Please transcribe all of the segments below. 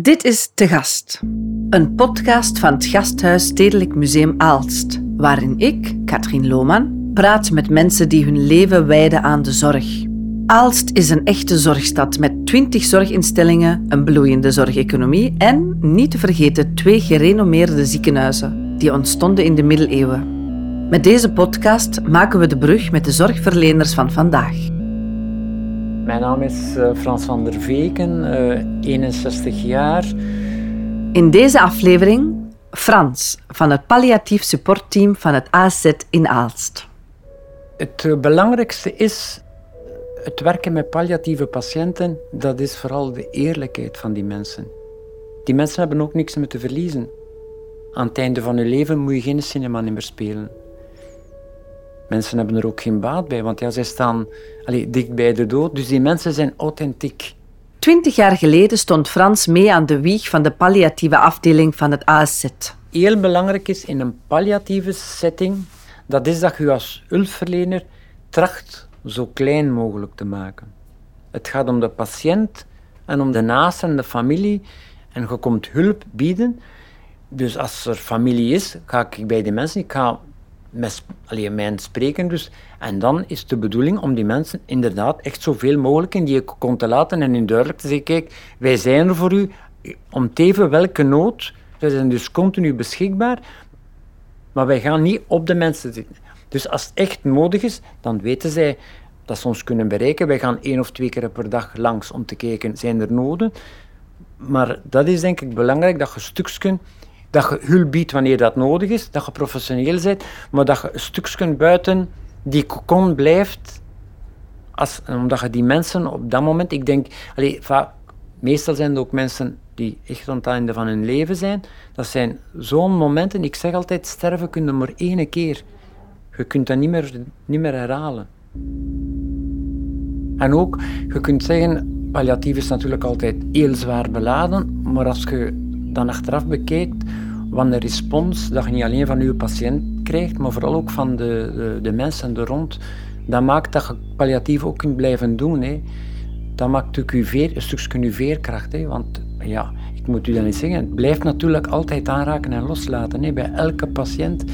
Dit is Te Gast, een podcast van het Gasthuis Stedelijk Museum Aalst, waarin ik, Katrien Lohman, praat met mensen die hun leven wijden aan de zorg. Aalst is een echte zorgstad met 20 zorginstellingen, een bloeiende zorgeconomie en, niet te vergeten, twee gerenommeerde ziekenhuizen die ontstonden in de middeleeuwen. Met deze podcast maken we de brug met de zorgverleners van vandaag. Mijn naam is uh, Frans van der Veken, uh, 61 jaar. In deze aflevering Frans van het palliatief supportteam van het AZ in Aalst. Het uh, belangrijkste is het werken met palliatieve patiënten, dat is vooral de eerlijkheid van die mensen. Die mensen hebben ook niks meer te verliezen. Aan het einde van hun leven moet je geen cinema meer spelen. Mensen hebben er ook geen baat bij, want ja, zij staan dicht bij de dood. Dus die mensen zijn authentiek. Twintig jaar geleden stond Frans mee aan de wieg van de palliatieve afdeling van het ASZ. Heel belangrijk is in een palliatieve setting, dat is dat je als hulpverlener tracht zo klein mogelijk te maken. Het gaat om de patiënt en om de naasten en de familie. En je komt hulp bieden. Dus als er familie is, ga ik bij die mensen, ik ga met alleen mijn spreken dus. En dan is de bedoeling om die mensen inderdaad echt zoveel mogelijk in die kon te laten en in duidelijk te zeggen, kijk, wij zijn er voor u, om teven welke nood. Zij zijn dus continu beschikbaar, maar wij gaan niet op de mensen zitten. Dus als het echt nodig is, dan weten zij dat ze ons kunnen bereiken. Wij gaan één of twee keer per dag langs om te kijken, zijn er noden? Maar dat is denk ik belangrijk, dat je stukjes dat je hulp biedt wanneer dat nodig is, dat je professioneel bent, maar dat je een stukje buiten die cocon blijft, als, omdat je die mensen op dat moment, ik denk, allez, meestal zijn er ook mensen die echt aan het einde van hun leven zijn, dat zijn zo'n momenten, ik zeg altijd, sterven kun maar één keer. Je kunt dat niet meer, niet meer herhalen. En ook, je kunt zeggen, palliatief is natuurlijk altijd heel zwaar beladen, maar als je dan achteraf bekijkt, wat de respons dat je niet alleen van je patiënt krijgt, maar vooral ook van de, de, mensen er rond, dat maakt dat je palliatief ook kunt blijven doen. Hè. Dat maakt ook je veer, een stukje je veerkracht. Hè. Want ja, ik moet u dan niet zeggen, het blijft natuurlijk altijd aanraken en loslaten. Hè. Bij elke patiënt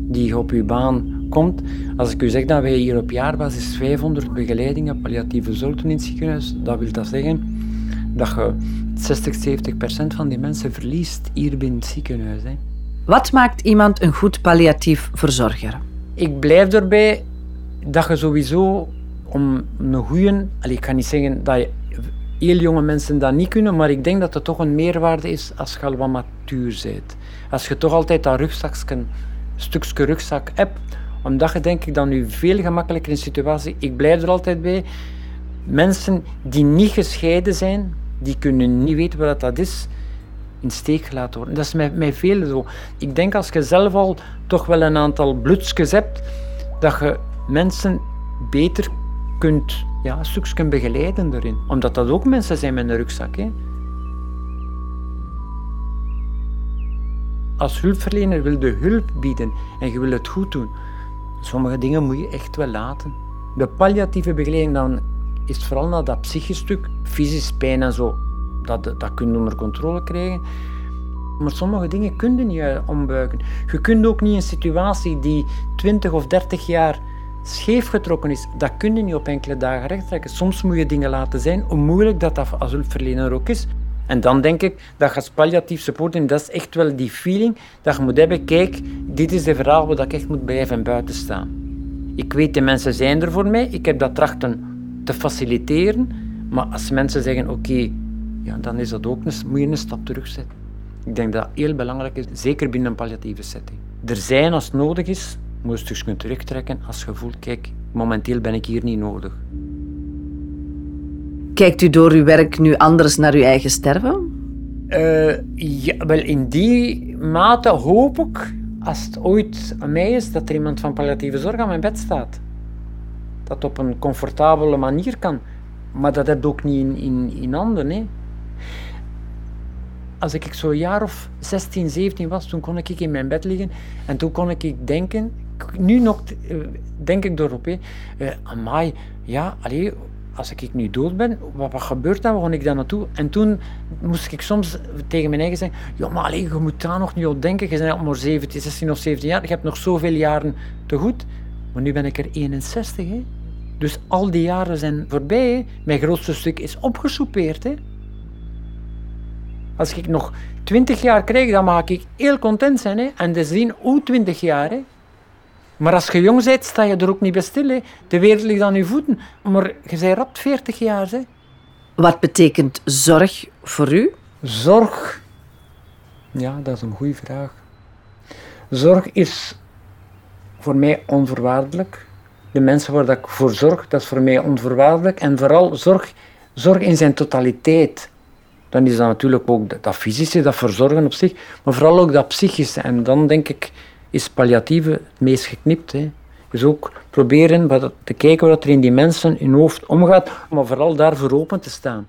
die op uw baan komt. Als ik u zeg dat wij hier op jaarbasis 500 begeleidingen palliatieve doen in het ziekenhuis, dat wil dat zeggen dat je 60, 70 procent van die mensen verliest hier binnen het ziekenhuis. Hè. Wat maakt iemand een goed palliatief verzorger? Ik blijf erbij dat je sowieso om een goede... Ik kan niet zeggen dat heel jonge mensen dat niet kunnen, maar ik denk dat het toch een meerwaarde is als je al wat matuur bent. Als je toch altijd dat rugzakje, stukje rugzak hebt, omdat je denk ik dan nu veel gemakkelijker in situatie... Ik blijf er altijd bij. Mensen die niet gescheiden zijn, die kunnen niet weten wat dat is, in steek gelaten worden. Dat is met, met velen zo. Ik denk als je zelf al toch wel een aantal bloedjes hebt, dat je mensen beter kunt, ja, stukjes begeleiden erin. Omdat dat ook mensen zijn met een rugzak. Hè. Als hulpverlener wil je hulp bieden en je wil het goed doen. Sommige dingen moet je echt wel laten. De palliatieve begeleiding dan is vooral naar dat psychisch stuk, fysisch pijn en zo, dat, dat kun je onder controle krijgen. Maar sommige dingen kun je niet ombuigen. Je kunt ook niet een situatie die 20 of 30 jaar scheef getrokken is, dat kun je niet op enkele dagen rechttrekken. Soms moet je dingen laten zijn, hoe moeilijk dat, dat als ook is. En dan denk ik dat je palliatief supporter, dat is echt wel die feeling dat je moet hebben, kijk, dit is de verhaal waar ik echt moet blijven en buiten staan. Ik weet, de mensen zijn er voor mij, ik heb dat trachten te faciliteren. Maar als mensen zeggen, oké, ja, dan is dat ook een, moet je een stap terugzetten. Ik denk dat heel belangrijk is, zeker binnen een palliatieve setting. Er zijn als het nodig is, moet je stukje terugtrekken als je voelt, kijk, momenteel ben ik hier niet nodig. Kijkt u door uw werk nu anders naar uw eigen sterven? Uh, ja, wel in die mate hoop ik, als het ooit aan mij is, dat er iemand van palliatieve zorg aan mijn bed staat dat op een comfortabele manier kan. Maar dat heb ook niet in, in, in handen. Hè. Als ik zo'n jaar of 16, 17 was, toen kon ik in mijn bed liggen en toen kon ik denken, nu nog eh, denk ik erop, hè, uh, amai, ja, allee, als ik nu dood ben, wat, wat gebeurt dan? Waar ga ik daar naartoe? En toen moest ik soms tegen mijn eigen zeggen, ja, maar alleen, je moet daar nog niet op denken. Je bent maar 17, 16 of 17 jaar. Je hebt nog zoveel jaren te goed. Maar nu ben ik er 61. Hè. Dus al die jaren zijn voorbij. Hè. Mijn grootste stuk is opgesoupeerd. Hè. Als ik nog 20 jaar krijg, dan mag ik heel content zijn. Hè. En dus zien hoe 20 jaar. Hè. Maar als je jong bent, sta je er ook niet bij stil. Hè. De wereld ligt aan je voeten. Maar je bent rap 40 jaar. Hè. Wat betekent zorg voor u? Zorg. Ja, dat is een goede vraag. Zorg is voor mij onvoorwaardelijk. De mensen waar ik voor zorg, dat is voor mij onvoorwaardelijk. En vooral zorg, zorg in zijn totaliteit. Dan is dat natuurlijk ook dat fysische, dat verzorgen op zich, maar vooral ook dat psychische. En dan denk ik, is palliatieve het meest geknipt. Hè. Dus ook proberen wat, te kijken wat er in die mensen in hoofd omgaat, maar vooral daarvoor open te staan.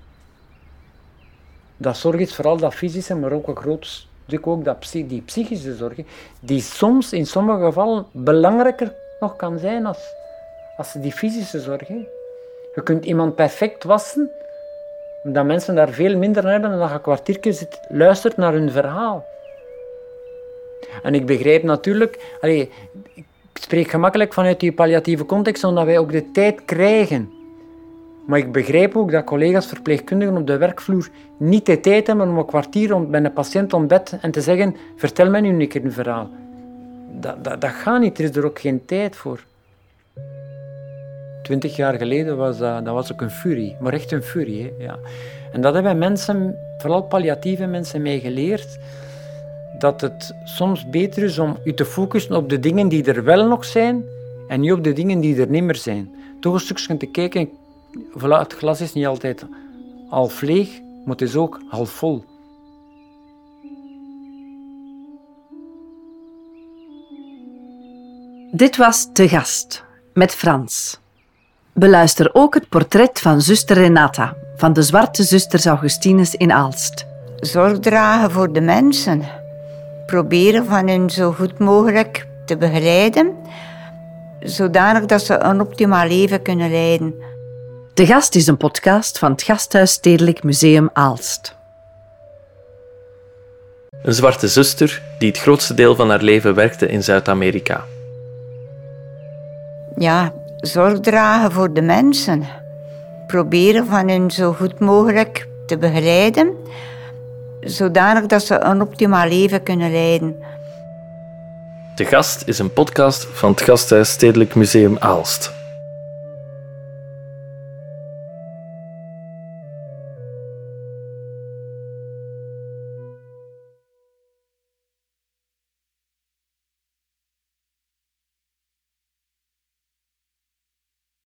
Dat zorg is vooral dat fysische, maar ook een groot stuk ook dat, die psychische zorg, die soms in sommige gevallen belangrijker nog kan zijn als, als die fysische zorg. Je kunt iemand perfect wassen, omdat mensen daar veel minder aan hebben dan dat je een kwartiertje zit, luistert naar hun verhaal. En ik begrijp natuurlijk, ik spreek gemakkelijk vanuit die palliatieve context, omdat wij ook de tijd krijgen. Maar ik begrijp ook dat collega's verpleegkundigen op de werkvloer niet de tijd hebben om een kwartier bij een patiënt om bed en te zeggen: Vertel mij nu een keer een verhaal. Dat, dat, dat gaat niet, er is er ook geen tijd voor. Twintig jaar geleden was dat, dat was ook een furie, maar echt een furie. Ja. En dat hebben mensen, vooral palliatieve mensen, mij geleerd dat het soms beter is om je te focussen op de dingen die er wel nog zijn en niet op de dingen die er niet meer zijn. Toch een stukje te kijken, voilà, het glas is niet altijd half leeg, maar het is ook half vol. Dit was Te Gast met Frans. Beluister ook het portret van zuster Renata van de Zwarte Zusters Augustinus in Aalst. Zorg dragen voor de mensen proberen van hen zo goed mogelijk te begeleiden, zodanig dat ze een optimaal leven kunnen leiden. De Gast is een podcast van het Gasthuis Stedelijk Museum Aalst. Een zwarte zuster die het grootste deel van haar leven werkte in Zuid-Amerika. Ja, zorg dragen voor de mensen. Proberen van hen zo goed mogelijk te begeleiden, zodanig dat ze een optimaal leven kunnen leiden. De Gast is een podcast van het Gasthuis Stedelijk Museum Aalst.